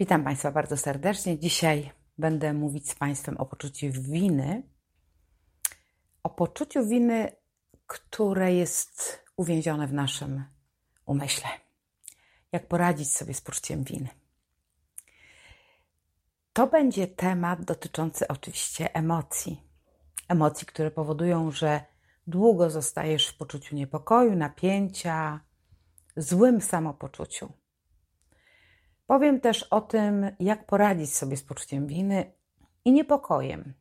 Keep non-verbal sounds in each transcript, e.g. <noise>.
Witam Państwa bardzo serdecznie. Dzisiaj będę mówić z Państwem o poczuciu winy. O poczuciu winy, które jest uwięzione w naszym umyśle. Jak poradzić sobie z poczuciem winy? To będzie temat dotyczący oczywiście emocji. Emocji, które powodują, że długo zostajesz w poczuciu niepokoju, napięcia, złym samopoczuciu. Powiem też o tym, jak poradzić sobie z poczuciem winy i niepokojem,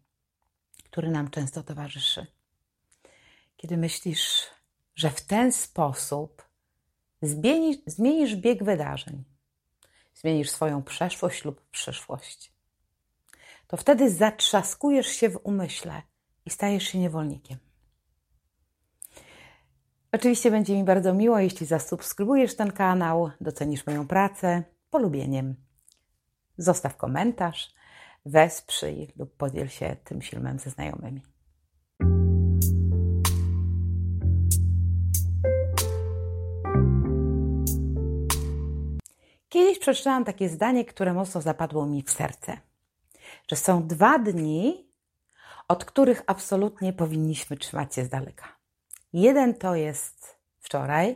który nam często towarzyszy. Kiedy myślisz, że w ten sposób zmienisz, zmienisz bieg wydarzeń, zmienisz swoją przeszłość lub przyszłość, to wtedy zatrzaskujesz się w umyśle i stajesz się niewolnikiem. Oczywiście będzie mi bardzo miło, jeśli zasubskrybujesz ten kanał, docenisz moją pracę polubieniem. Zostaw komentarz, wesprzyj lub podziel się tym filmem ze znajomymi. Kiedyś przeczytałam takie zdanie, które mocno zapadło mi w serce, że są dwa dni, od których absolutnie powinniśmy trzymać się z daleka. Jeden to jest wczoraj,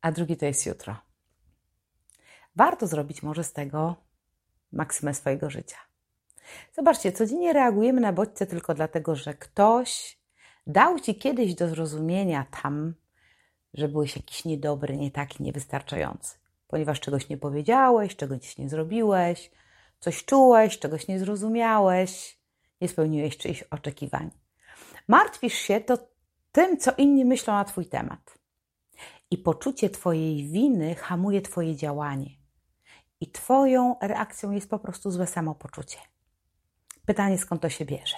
a drugi to jest jutro warto zrobić może z tego maksymę swojego życia. Zobaczcie, codziennie reagujemy na bodźce tylko dlatego, że ktoś dał ci kiedyś do zrozumienia tam, że byłeś jakiś niedobry, nie taki, niewystarczający, ponieważ czegoś nie powiedziałeś, czegoś nie zrobiłeś, coś czułeś, czegoś nie zrozumiałeś, nie spełniłeś czyichś oczekiwań. Martwisz się to tym, co inni myślą na Twój temat. I poczucie Twojej winy hamuje Twoje działanie i Twoją reakcją jest po prostu złe samopoczucie. Pytanie, skąd to się bierze?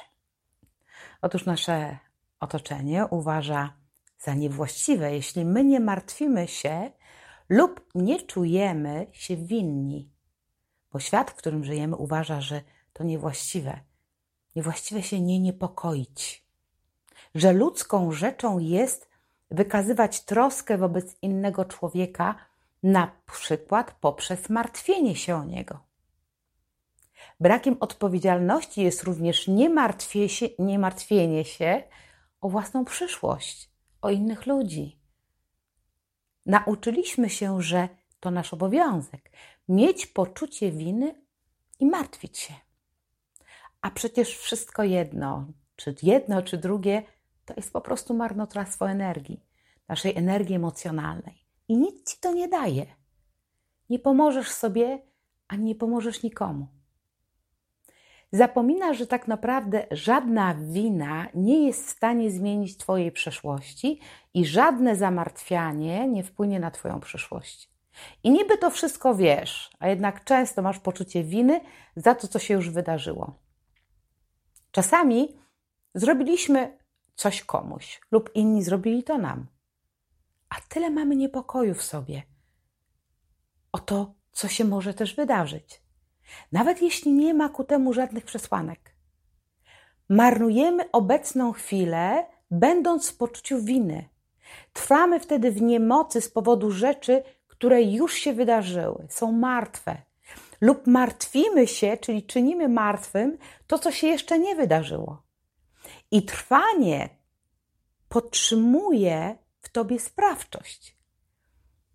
Otóż nasze otoczenie uważa za niewłaściwe, jeśli my nie martwimy się lub nie czujemy się winni, bo świat, w którym żyjemy, uważa, że to niewłaściwe. Niewłaściwe się nie niepokoić, że ludzką rzeczą jest wykazywać troskę wobec innego człowieka na przykład poprzez martwienie się o niego. Brakiem odpowiedzialności jest również niemartwienie się, się o własną przyszłość, o innych ludzi. Nauczyliśmy się, że to nasz obowiązek mieć poczucie winy i martwić się. A przecież wszystko jedno, czy jedno, czy drugie, to jest po prostu marnotrawstwo energii, naszej energii emocjonalnej i nic ci to nie daje. Nie pomożesz sobie, ani nie pomożesz nikomu. Zapomina, że tak naprawdę żadna wina nie jest w stanie zmienić Twojej przeszłości i żadne zamartwianie nie wpłynie na Twoją przyszłość. I niby to wszystko wiesz, a jednak często masz poczucie winy za to, co się już wydarzyło. Czasami zrobiliśmy coś komuś, lub inni zrobili to nam a tyle mamy niepokoju w sobie o to, co się może też wydarzyć. Nawet jeśli nie ma ku temu żadnych przesłanek. Marnujemy obecną chwilę, będąc w poczuciu winy. Trwamy wtedy w niemocy z powodu rzeczy, które już się wydarzyły, są martwe. Lub martwimy się, czyli czynimy martwym to, co się jeszcze nie wydarzyło. I trwanie podtrzymuje tobie sprawczość.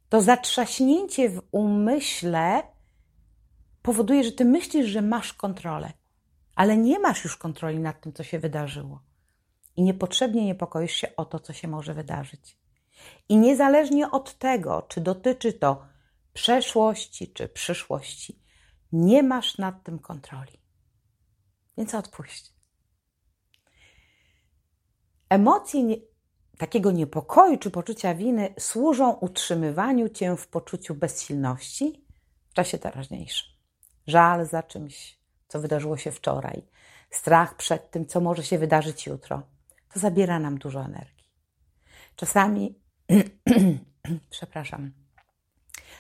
To zatrzaśnięcie w umyśle powoduje, że ty myślisz, że masz kontrolę, ale nie masz już kontroli nad tym, co się wydarzyło. I niepotrzebnie niepokoisz się o to, co się może wydarzyć. I niezależnie od tego, czy dotyczy to przeszłości czy przyszłości, nie masz nad tym kontroli. Więc odpuść. Emocje takiego niepokoju czy poczucia winy służą utrzymywaniu cię w poczuciu bezsilności w czasie teraźniejszym. Żal za czymś, co wydarzyło się wczoraj, strach przed tym, co może się wydarzyć jutro. To zabiera nam dużo energii. Czasami, <clears throat> przepraszam,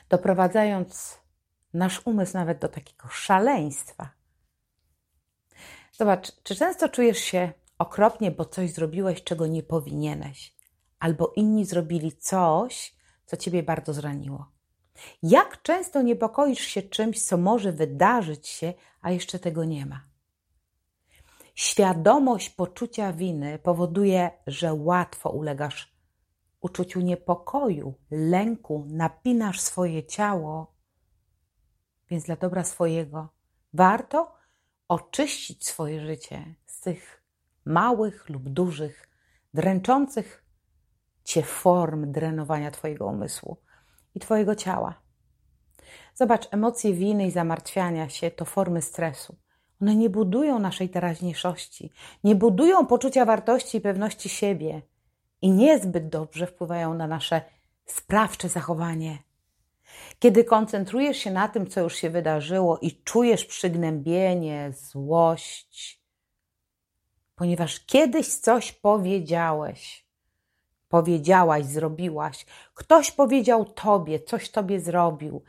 doprowadzając nasz umysł nawet do takiego szaleństwa. Zobacz, czy często czujesz się okropnie, bo coś zrobiłeś, czego nie powinieneś, albo inni zrobili coś, co ciebie bardzo zraniło. Jak często niepokoisz się czymś, co może wydarzyć się, a jeszcze tego nie ma? Świadomość poczucia winy powoduje, że łatwo ulegasz uczuciu niepokoju, lęku, napinasz swoje ciało. Więc dla dobra swojego warto oczyścić swoje życie z tych małych lub dużych, dręczących cię form drenowania Twojego umysłu i Twojego ciała. Zobacz, emocje winy i zamartwiania się to formy stresu. One nie budują naszej teraźniejszości, nie budują poczucia wartości i pewności siebie i niezbyt dobrze wpływają na nasze sprawcze zachowanie. Kiedy koncentrujesz się na tym, co już się wydarzyło i czujesz przygnębienie, złość, ponieważ kiedyś coś powiedziałeś, powiedziałaś, zrobiłaś, ktoś powiedział tobie, coś tobie zrobił,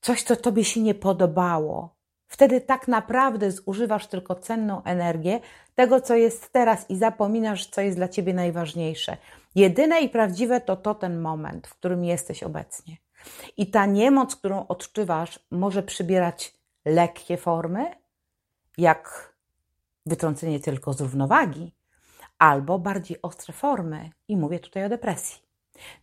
coś, co tobie się nie podobało. Wtedy tak naprawdę zużywasz tylko cenną energię tego, co jest teraz i zapominasz, co jest dla ciebie najważniejsze. Jedyne i prawdziwe to to ten moment, w którym jesteś obecnie. I ta niemoc, którą odczuwasz, może przybierać lekkie formy, jak wytrącenie tylko z równowagi, albo bardziej ostre formy. I mówię tutaj o depresji.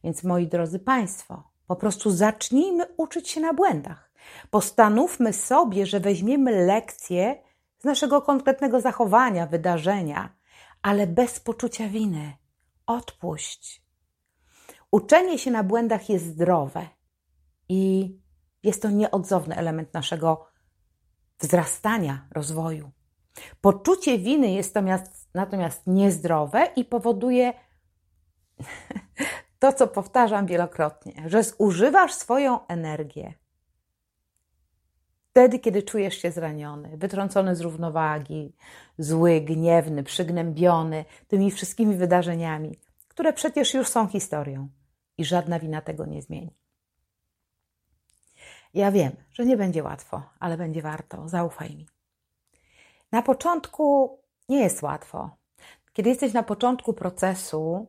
Więc moi drodzy Państwo, po prostu zacznijmy uczyć się na błędach. Postanówmy sobie, że weźmiemy lekcje z naszego konkretnego zachowania, wydarzenia, ale bez poczucia winy. Odpuść. Uczenie się na błędach jest zdrowe i jest to nieodzowny element naszego wzrastania, rozwoju. Poczucie winy jest natomiast, natomiast niezdrowe i powoduje <laughs> to, co powtarzam wielokrotnie, że zużywasz swoją energię wtedy, kiedy czujesz się zraniony, wytrącony z równowagi, zły, gniewny, przygnębiony tymi wszystkimi wydarzeniami, które przecież już są historią i żadna wina tego nie zmieni. Ja wiem, że nie będzie łatwo, ale będzie warto. Zaufaj mi. Na początku nie jest łatwo. Kiedy jesteś na początku procesu,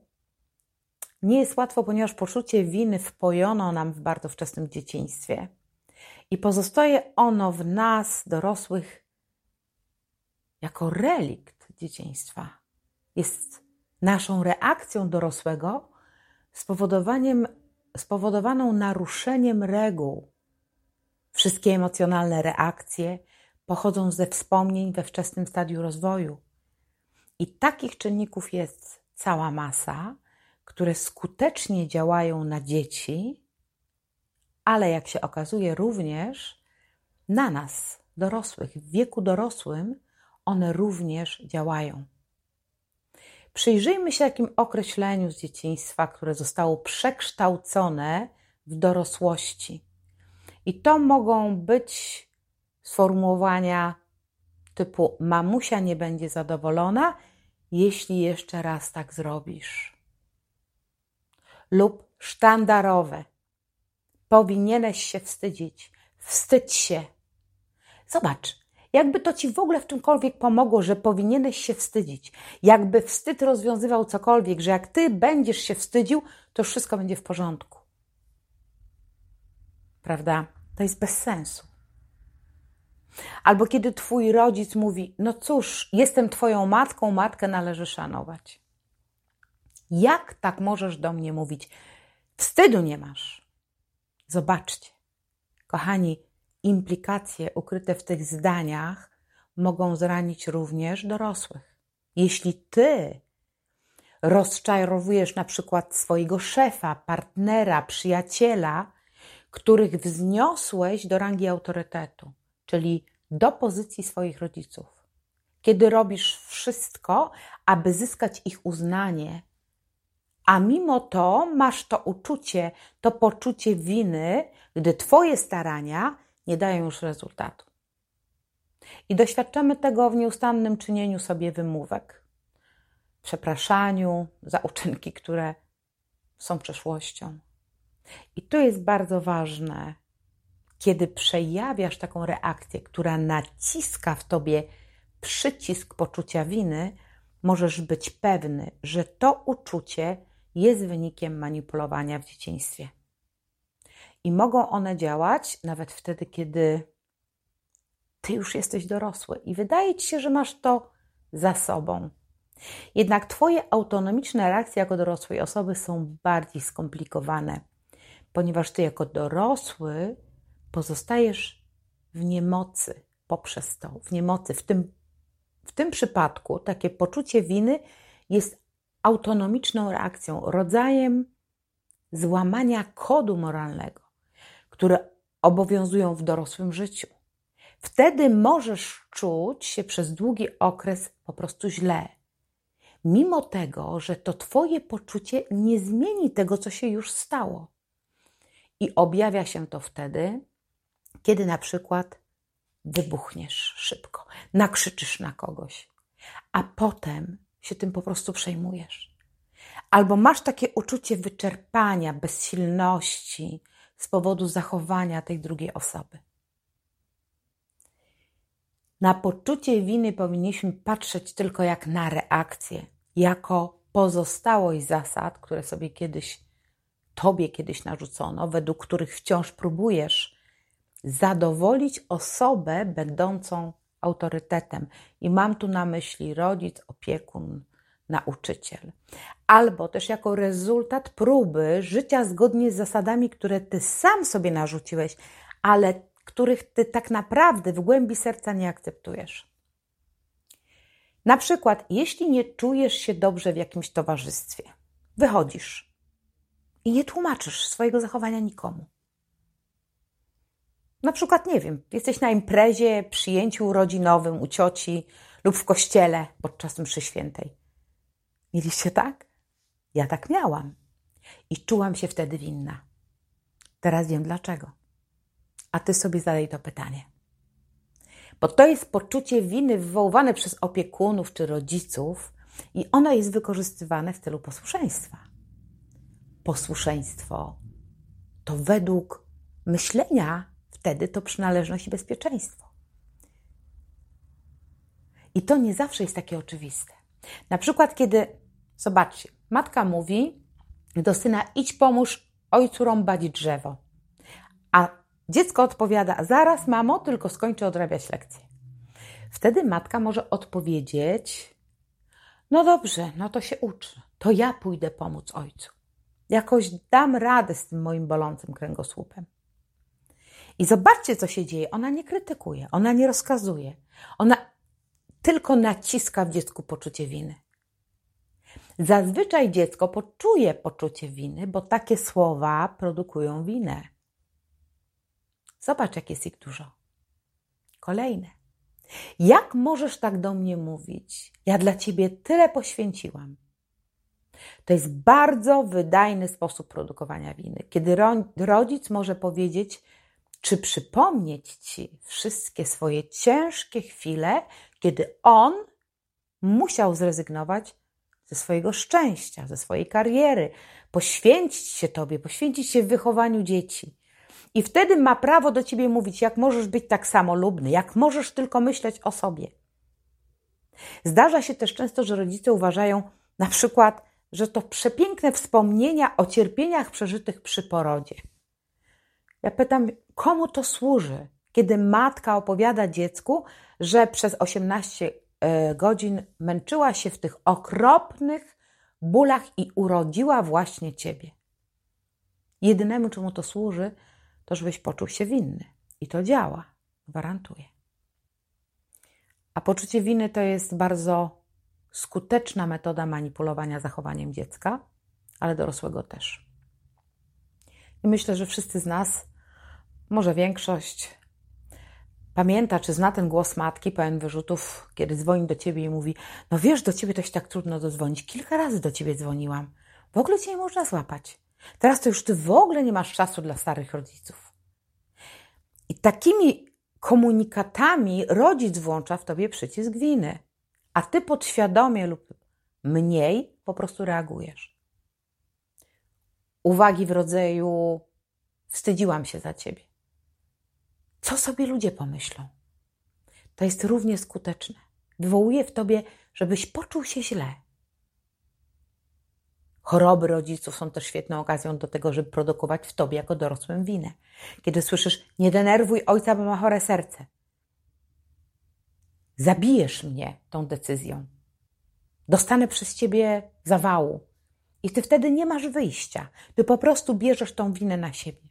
nie jest łatwo, ponieważ poczucie winy wpojono nam w bardzo wczesnym dzieciństwie i pozostaje ono w nas, dorosłych, jako relikt dzieciństwa. Jest naszą reakcją dorosłego spowodowaniem, spowodowaną naruszeniem reguł. Wszystkie emocjonalne reakcje pochodzą ze wspomnień we wczesnym stadium rozwoju. I takich czynników jest cała masa, które skutecznie działają na dzieci, ale jak się okazuje, również na nas, dorosłych, w wieku dorosłym, one również działają. Przyjrzyjmy się takim określeniu z dzieciństwa, które zostało przekształcone w dorosłości. I to mogą być sformułowania typu: Mamusia nie będzie zadowolona, jeśli jeszcze raz tak zrobisz. Lub sztandarowe: Powinieneś się wstydzić. Wstydź się. Zobacz, jakby to ci w ogóle w czymkolwiek pomogło, że powinieneś się wstydzić. Jakby wstyd rozwiązywał cokolwiek, że jak ty będziesz się wstydził, to wszystko będzie w porządku. Prawda? To jest bez sensu. Albo kiedy twój rodzic mówi: No cóż, jestem twoją matką, matkę należy szanować. Jak tak możesz do mnie mówić? Wstydu nie masz. Zobaczcie, kochani, implikacje ukryte w tych zdaniach mogą zranić również dorosłych. Jeśli ty rozczarowujesz na przykład swojego szefa, partnera, przyjaciela, których wzniosłeś do rangi autorytetu, czyli do pozycji swoich rodziców. kiedy robisz wszystko, aby zyskać ich uznanie, a mimo to masz to uczucie, to poczucie winy, gdy Twoje starania nie dają już rezultatu. I doświadczamy tego w nieustannym czynieniu sobie wymówek, przepraszaniu za uczynki, które są przeszłością. I to jest bardzo ważne, kiedy przejawiasz taką reakcję, która naciska w tobie przycisk poczucia winy, możesz być pewny, że to uczucie jest wynikiem manipulowania w dzieciństwie. I mogą one działać nawet wtedy, kiedy ty już jesteś dorosły i wydaje ci się, że masz to za sobą. Jednak Twoje autonomiczne reakcje jako dorosłej osoby są bardziej skomplikowane, ponieważ Ty jako dorosły pozostajesz w niemocy poprzez to, w niemocy. W tym, w tym przypadku takie poczucie winy jest autonomiczną reakcją, rodzajem złamania kodu moralnego, które obowiązują w dorosłym życiu. Wtedy możesz czuć się przez długi okres po prostu źle. Mimo tego, że to Twoje poczucie nie zmieni tego, co się już stało. I objawia się to wtedy, kiedy na przykład wybuchniesz szybko, nakrzyczysz na kogoś, a potem się tym po prostu przejmujesz. Albo masz takie uczucie wyczerpania, bezsilności z powodu zachowania tej drugiej osoby. Na poczucie winy powinniśmy patrzeć tylko jak na reakcję, jako pozostałość zasad, które sobie kiedyś, tobie kiedyś narzucono, według których wciąż próbujesz zadowolić osobę będącą autorytetem. I mam tu na myśli rodzic, opiekun, nauczyciel. Albo też jako rezultat próby życia zgodnie z zasadami, które ty sam sobie narzuciłeś, ale których ty tak naprawdę w głębi serca nie akceptujesz. Na przykład, jeśli nie czujesz się dobrze w jakimś towarzystwie, wychodzisz i nie tłumaczysz swojego zachowania nikomu. Na przykład, nie wiem, jesteś na imprezie, przyjęciu urodzinowym u cioci lub w kościele podczas mszy świętej. Mieliście tak? Ja tak miałam. I czułam się wtedy winna. Teraz wiem dlaczego. A ty sobie zadaj to pytanie. Bo to jest poczucie winy wywoływane przez opiekunów czy rodziców, i ono jest wykorzystywane w celu posłuszeństwa. Posłuszeństwo to według myślenia wtedy to przynależność i bezpieczeństwo. I to nie zawsze jest takie oczywiste. Na przykład, kiedy, zobaczcie, matka mówi do syna: idź pomóż ojcu rąbać drzewo. A Dziecko odpowiada: Zaraz, mamo, tylko skończę odrabiać lekcję. Wtedy matka może odpowiedzieć: No dobrze, no to się uczy. To ja pójdę pomóc ojcu. Jakoś dam radę z tym moim bolącym kręgosłupem. I zobaczcie, co się dzieje. Ona nie krytykuje, ona nie rozkazuje. Ona tylko naciska w dziecku poczucie winy. Zazwyczaj dziecko poczuje poczucie winy, bo takie słowa produkują winę. Zobacz, jak jest ich dużo. Kolejne. Jak możesz tak do mnie mówić? Ja dla ciebie tyle poświęciłam. To jest bardzo wydajny sposób produkowania winy, kiedy rodzic może powiedzieć, czy przypomnieć ci wszystkie swoje ciężkie chwile, kiedy on musiał zrezygnować ze swojego szczęścia, ze swojej kariery, poświęcić się tobie, poświęcić się wychowaniu dzieci. I wtedy ma prawo do ciebie mówić, jak możesz być tak samolubny, jak możesz tylko myśleć o sobie. Zdarza się też często, że rodzice uważają na przykład, że to przepiękne wspomnienia o cierpieniach przeżytych przy porodzie. Ja pytam, komu to służy, kiedy matka opowiada dziecku, że przez 18 e, godzin męczyła się w tych okropnych bólach i urodziła właśnie ciebie. Jedynemu, czemu to służy, to żebyś poczuł się winny. I to działa, gwarantuję. A poczucie winy to jest bardzo skuteczna metoda manipulowania zachowaniem dziecka, ale dorosłego też. I myślę, że wszyscy z nas, może większość, pamięta, czy zna ten głos matki pełen wyrzutów, kiedy dzwoni do ciebie i mówi: No wiesz, do ciebie to się tak trudno dodzwonić. Kilka razy do ciebie dzwoniłam. W ogóle cię nie można złapać. Teraz to już ty w ogóle nie masz czasu dla starych rodziców. I takimi komunikatami rodzic włącza w tobie przycisk winy, a ty podświadomie lub mniej po prostu reagujesz. Uwagi w rodzaju: Wstydziłam się za ciebie. Co sobie ludzie pomyślą? To jest równie skuteczne. Wywołuje w tobie, żebyś poczuł się źle. Choroby rodziców są też świetną okazją do tego, żeby produkować w tobie jako dorosłym winę. Kiedy słyszysz, nie denerwuj ojca, bo ma chore serce. Zabijesz mnie tą decyzją. Dostanę przez ciebie zawału. I ty wtedy nie masz wyjścia. Ty po prostu bierzesz tą winę na siebie.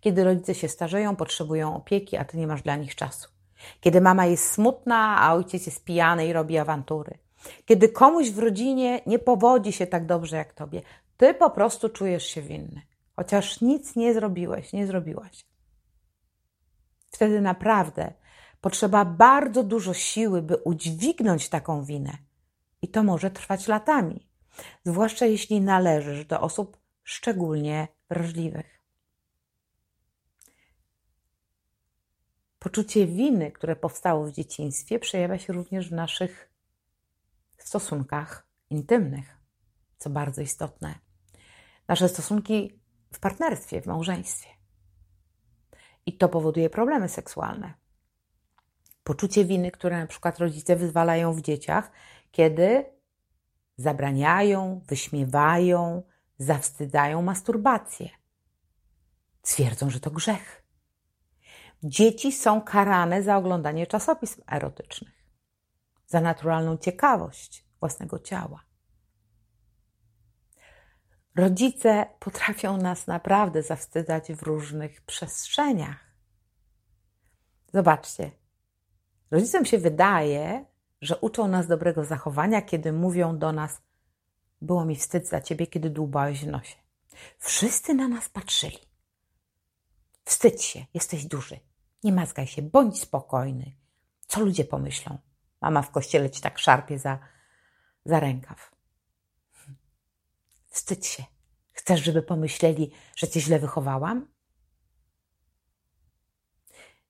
Kiedy rodzice się starzeją, potrzebują opieki, a ty nie masz dla nich czasu. Kiedy mama jest smutna, a ojciec jest pijany i robi awantury. Kiedy komuś w rodzinie nie powodzi się tak dobrze jak tobie, ty po prostu czujesz się winny, chociaż nic nie zrobiłeś, nie zrobiłaś. Wtedy naprawdę potrzeba bardzo dużo siły, by udźwignąć taką winę. I to może trwać latami, zwłaszcza jeśli należysz do osób szczególnie wrażliwych. Poczucie winy, które powstało w dzieciństwie, przejawia się również w naszych stosunkach intymnych, co bardzo istotne. Nasze stosunki w partnerstwie, w małżeństwie. I to powoduje problemy seksualne. Poczucie winy, które na przykład rodzice wyzwalają w dzieciach, kiedy zabraniają, wyśmiewają, zawstydzają masturbację. Twierdzą, że to grzech. Dzieci są karane za oglądanie czasopism erotycznych za naturalną ciekawość własnego ciała. Rodzice potrafią nas naprawdę zawstydzać w różnych przestrzeniach. Zobaczcie, rodzicom się wydaje, że uczą nas dobrego zachowania, kiedy mówią do nas: Było mi wstyd za ciebie, kiedy dłubałeś w nosie. Wszyscy na nas patrzyli. Wstydź się, jesteś duży. Nie mazgaj się, bądź spokojny. Co ludzie pomyślą? Mama w kościele ci tak szarpie za, za rękaw. Wstydź się. Chcesz, żeby pomyśleli, że cię źle wychowałam?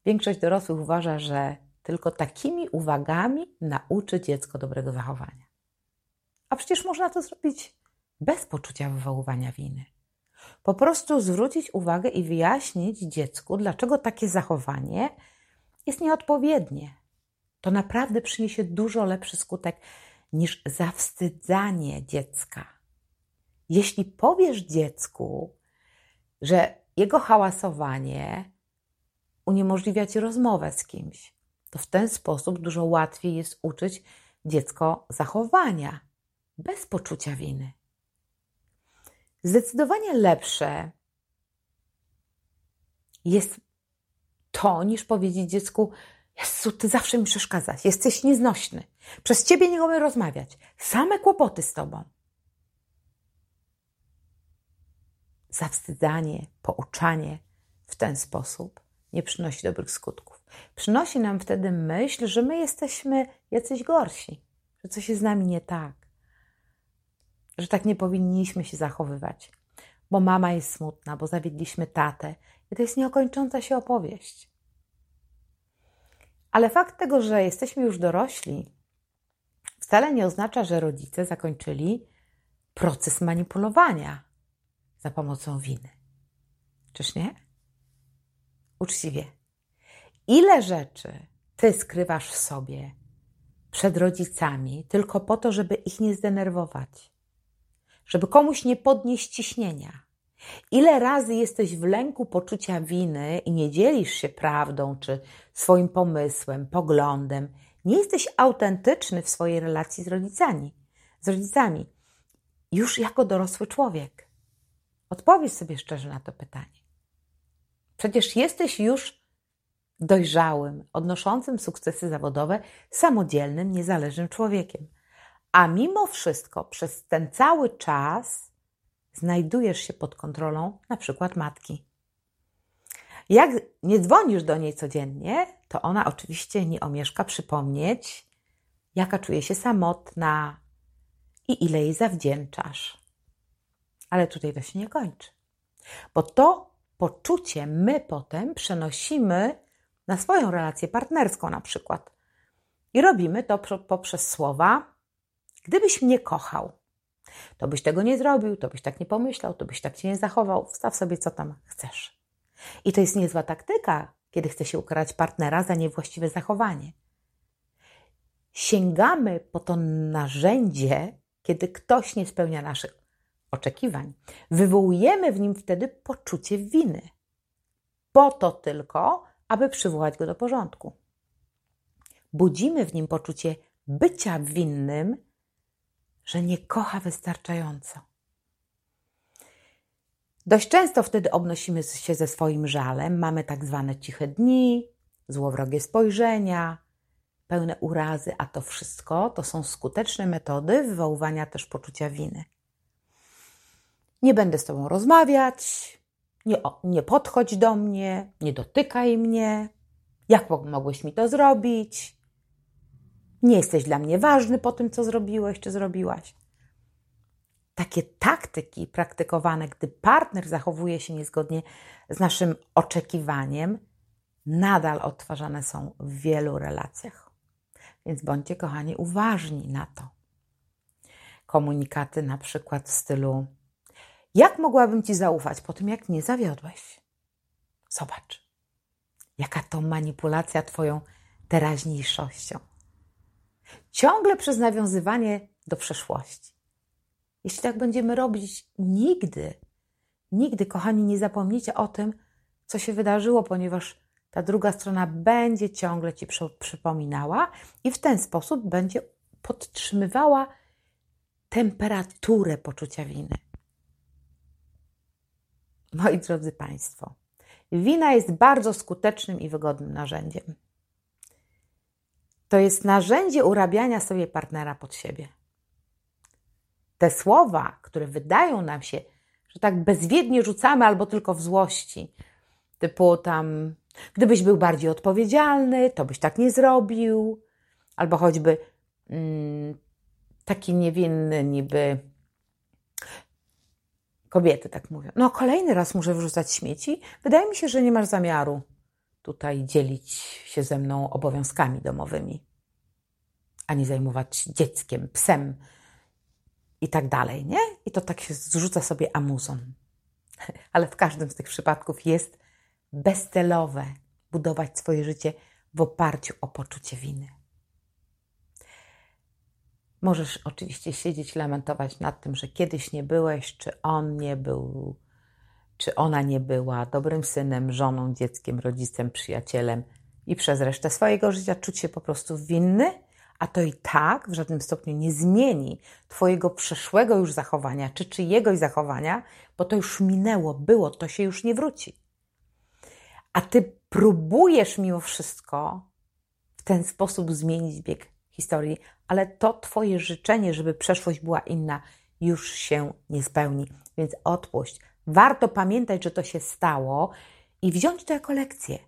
Większość dorosłych uważa, że tylko takimi uwagami nauczy dziecko dobrego zachowania. A przecież można to zrobić bez poczucia wywoływania winy. Po prostu zwrócić uwagę i wyjaśnić dziecku, dlaczego takie zachowanie jest nieodpowiednie, to naprawdę przyniesie dużo lepszy skutek niż zawstydzanie dziecka. Jeśli powiesz dziecku, że jego hałasowanie uniemożliwia ci rozmowę z kimś, to w ten sposób dużo łatwiej jest uczyć dziecko zachowania bez poczucia winy. Zdecydowanie lepsze jest to, niż powiedzieć dziecku: Jezu, ty zawsze mi przeszkadzasz, jesteś nieznośny. Przez ciebie nie mogę rozmawiać. Same kłopoty z tobą. Zawstydzanie, pouczanie w ten sposób nie przynosi dobrych skutków. Przynosi nam wtedy myśl, że my jesteśmy jacyś gorsi, że coś jest z nami nie tak, że tak nie powinniśmy się zachowywać, bo mama jest smutna, bo zawiedliśmy tatę. I to jest nieokończąca się opowieść. Ale fakt tego, że jesteśmy już dorośli, wcale nie oznacza, że rodzice zakończyli proces manipulowania za pomocą winy. Czyż nie? Uczciwie. Ile rzeczy ty skrywasz w sobie przed rodzicami tylko po to, żeby ich nie zdenerwować, żeby komuś nie podnieść ciśnienia, Ile razy jesteś w lęku poczucia winy i nie dzielisz się prawdą czy swoim pomysłem, poglądem, nie jesteś autentyczny w swojej relacji z rodzicami, z rodzicami, już jako dorosły człowiek. Odpowiedz sobie szczerze na to pytanie. Przecież jesteś już dojrzałym, odnoszącym sukcesy zawodowe, samodzielnym, niezależnym człowiekiem. A mimo wszystko przez ten cały czas znajdujesz się pod kontrolą na przykład matki. Jak nie dzwonisz do niej codziennie, to ona oczywiście nie omieszka przypomnieć, jaka czuje się samotna i ile jej zawdzięczasz. Ale tutaj to się nie kończy, bo to poczucie my potem przenosimy na swoją relację partnerską na przykład. I robimy to poprzez słowa: Gdybyś mnie kochał, to byś tego nie zrobił, to byś tak nie pomyślał, to byś tak się nie zachował. Wstaw sobie, co tam chcesz. I to jest niezła taktyka, kiedy chce się ukarać partnera za niewłaściwe zachowanie. Sięgamy po to narzędzie, kiedy ktoś nie spełnia naszych oczekiwań. Wywołujemy w nim wtedy poczucie winy. Po to tylko, aby przywołać go do porządku. Budzimy w nim poczucie bycia winnym, że nie kocha wystarczająco. Dość często wtedy obnosimy się ze swoim żalem, mamy tak zwane ciche dni, złowrogie spojrzenia, pełne urazy, a to wszystko to są skuteczne metody wywoływania też poczucia winy. Nie będę z tobą rozmawiać, nie, nie podchodź do mnie, nie dotykaj mnie. Jak mogłeś mi to zrobić? Nie jesteś dla mnie ważny po tym, co zrobiłeś czy zrobiłaś. Takie taktyki praktykowane, gdy partner zachowuje się niezgodnie z naszym oczekiwaniem, nadal odtwarzane są w wielu relacjach. Więc bądźcie, kochani, uważni na to. Komunikaty na przykład w stylu jak mogłabym Ci zaufać po tym, jak mnie zawiodłeś? Zobacz, jaka to manipulacja Twoją teraźniejszością. Ciągle przez nawiązywanie do przeszłości. Jeśli tak będziemy robić, nigdy, nigdy, kochani, nie zapomnijcie o tym, co się wydarzyło, ponieważ ta druga strona będzie ciągle Ci przypominała i w ten sposób będzie podtrzymywała temperaturę poczucia winy. Moi drodzy Państwo, wina jest bardzo skutecznym i wygodnym narzędziem. To jest narzędzie urabiania sobie partnera pod siebie. Te słowa, które wydają nam się, że tak bezwiednie rzucamy albo tylko w złości, typu tam, gdybyś był bardziej odpowiedzialny, to byś tak nie zrobił, albo choćby mm, taki niewinny niby Kobiety tak mówią. No, kolejny raz muszę wyrzucać śmieci. Wydaje mi się, że nie masz zamiaru tutaj dzielić się ze mną obowiązkami domowymi, ani zajmować dzieckiem, psem i tak dalej, nie? I to tak się zrzuca sobie amuzą. <laughs> Ale w każdym z tych przypadków jest bezcelowe budować swoje życie w oparciu o poczucie winy. Możesz oczywiście siedzieć, lamentować nad tym, że kiedyś nie byłeś, czy on nie był, czy ona nie była dobrym synem, żoną, dzieckiem, rodzicem, przyjacielem i przez resztę swojego życia czuć się po prostu winny, a to i tak w żadnym stopniu nie zmieni Twojego przeszłego już zachowania, czy czyjegoś zachowania, bo to już minęło, było, to się już nie wróci. A Ty próbujesz mimo wszystko w ten sposób zmienić bieg historii, ale to Twoje życzenie, żeby przeszłość była inna, już się nie spełni. Więc odpuść. Warto pamiętać, że to się stało i wziąć to jako lekcję.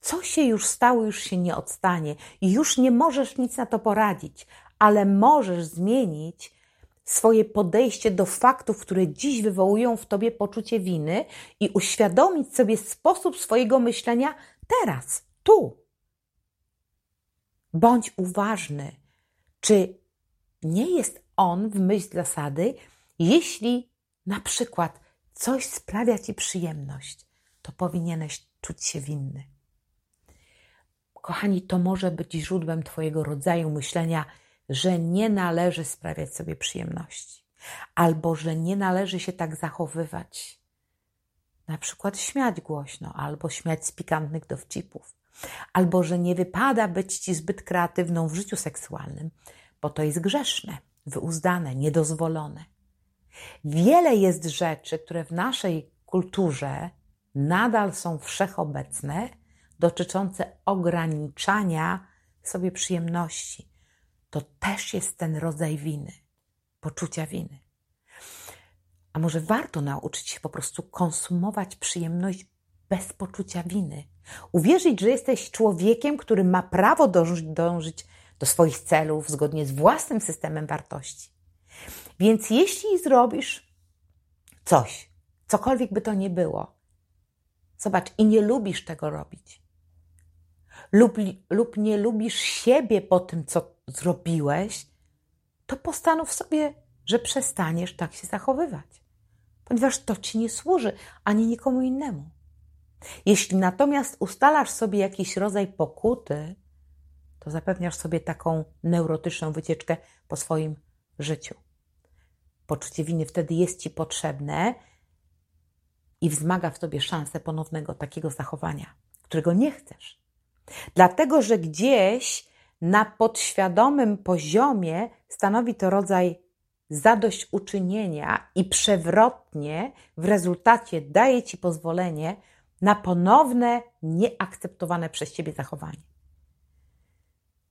Co się już stało, już się nie odstanie i już nie możesz nic na to poradzić, ale możesz zmienić swoje podejście do faktów, które dziś wywołują w tobie poczucie winy i uświadomić sobie sposób swojego myślenia teraz, tu. Bądź uważny, czy nie jest on w myśl zasady, jeśli na przykład coś sprawia ci przyjemność, to powinieneś czuć się winny. Kochani, to może być źródłem Twojego rodzaju myślenia, że nie należy sprawiać sobie przyjemności, albo że nie należy się tak zachowywać. Na przykład śmiać głośno, albo śmiać z pikantnych dowcipów, albo że nie wypada być ci zbyt kreatywną w życiu seksualnym, bo to jest grzeszne, wyuzdane, niedozwolone. Wiele jest rzeczy, które w naszej kulturze nadal są wszechobecne, dotyczące ograniczania sobie przyjemności. To też jest ten rodzaj winy, poczucia winy. A może warto nauczyć się po prostu konsumować przyjemność bez poczucia winy. Uwierzyć, że jesteś człowiekiem, który ma prawo dążyć, dążyć do swoich celów zgodnie z własnym systemem wartości. Więc jeśli zrobisz coś, cokolwiek by to nie było, zobacz, i nie lubisz tego robić, lub, lub nie lubisz siebie po tym, co zrobiłeś, to postanów sobie, że przestaniesz tak się zachowywać, ponieważ to ci nie służy ani nikomu innemu. Jeśli natomiast ustalasz sobie jakiś rodzaj pokuty, to zapewniasz sobie taką neurotyczną wycieczkę po swoim życiu. Poczucie winy wtedy jest ci potrzebne i wzmaga w tobie szansę ponownego takiego zachowania, którego nie chcesz. Dlatego, że gdzieś na podświadomym poziomie stanowi to rodzaj zadośćuczynienia i przewrotnie w rezultacie daje ci pozwolenie na ponowne, nieakceptowane przez ciebie zachowanie.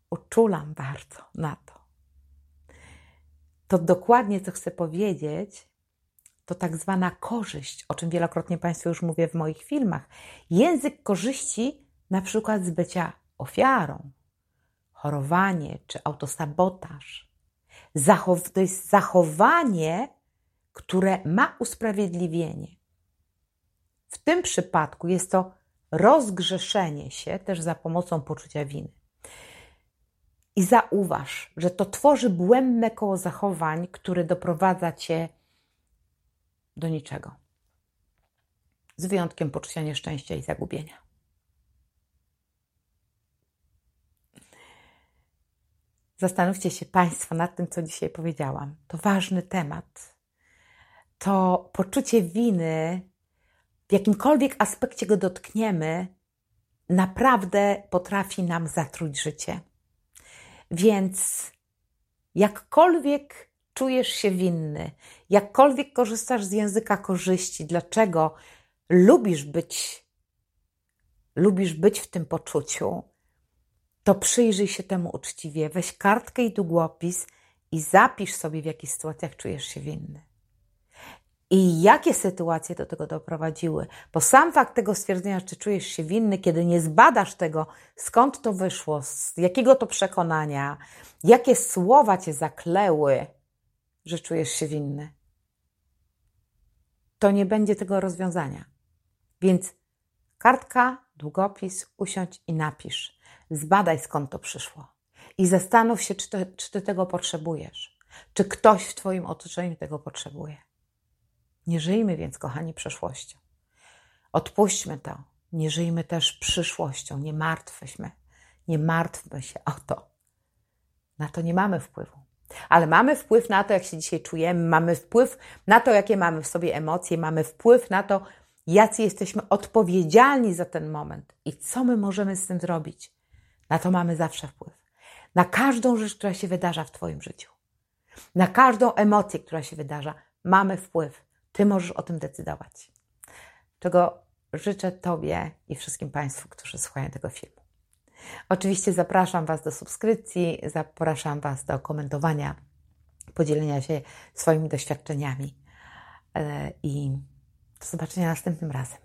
Uczulam bardzo na to. To dokładnie, co chcę powiedzieć, to tak zwana korzyść, o czym wielokrotnie Państwu już mówię w moich filmach. Język korzyści, na przykład z bycia ofiarą, chorowanie czy autosabotaż. Zachow to jest zachowanie, które ma usprawiedliwienie. W tym przypadku jest to rozgrzeszenie się też za pomocą poczucia winy. I zauważ, że to tworzy błędne koło zachowań, które doprowadza cię do niczego. Z wyjątkiem poczucia nieszczęścia i zagubienia. Zastanówcie się Państwo nad tym, co dzisiaj powiedziałam. To ważny temat. To poczucie winy w jakimkolwiek aspekcie go dotkniemy, naprawdę potrafi nam zatruć życie. Więc jakkolwiek czujesz się winny, jakkolwiek korzystasz z języka korzyści, dlaczego lubisz być, lubisz być w tym poczuciu, to przyjrzyj się temu uczciwie, weź kartkę i długopis i zapisz sobie, w jakich sytuacjach czujesz się winny i jakie sytuacje do tego doprowadziły. Bo sam fakt tego stwierdzenia, czy czujesz się winny, kiedy nie zbadasz tego, skąd to wyszło, z jakiego to przekonania, jakie słowa cię zakleły, że czujesz się winny, to nie będzie tego rozwiązania. Więc kartka, długopis, usiądź i napisz. Zbadaj, skąd to przyszło. I zastanów się, czy, to, czy ty tego potrzebujesz. Czy ktoś w Twoim otoczeniu tego potrzebuje. Nie żyjmy więc, kochani, przeszłością. Odpuśćmy to. Nie żyjmy też przyszłością. Nie martwmy. Nie martwmy się o to. Na to nie mamy wpływu. Ale mamy wpływ na to, jak się dzisiaj czujemy, mamy wpływ na to, jakie mamy w sobie emocje, mamy wpływ na to, jacy jesteśmy odpowiedzialni za ten moment i co my możemy z tym zrobić. Na to mamy zawsze wpływ. Na każdą rzecz, która się wydarza w Twoim życiu. Na każdą emocję, która się wydarza, mamy wpływ. Ty możesz o tym decydować. Czego życzę Tobie i wszystkim Państwu, którzy słuchają tego filmu. Oczywiście zapraszam Was do subskrypcji, zapraszam Was do komentowania, podzielenia się swoimi doświadczeniami e, i do zobaczenia następnym razem.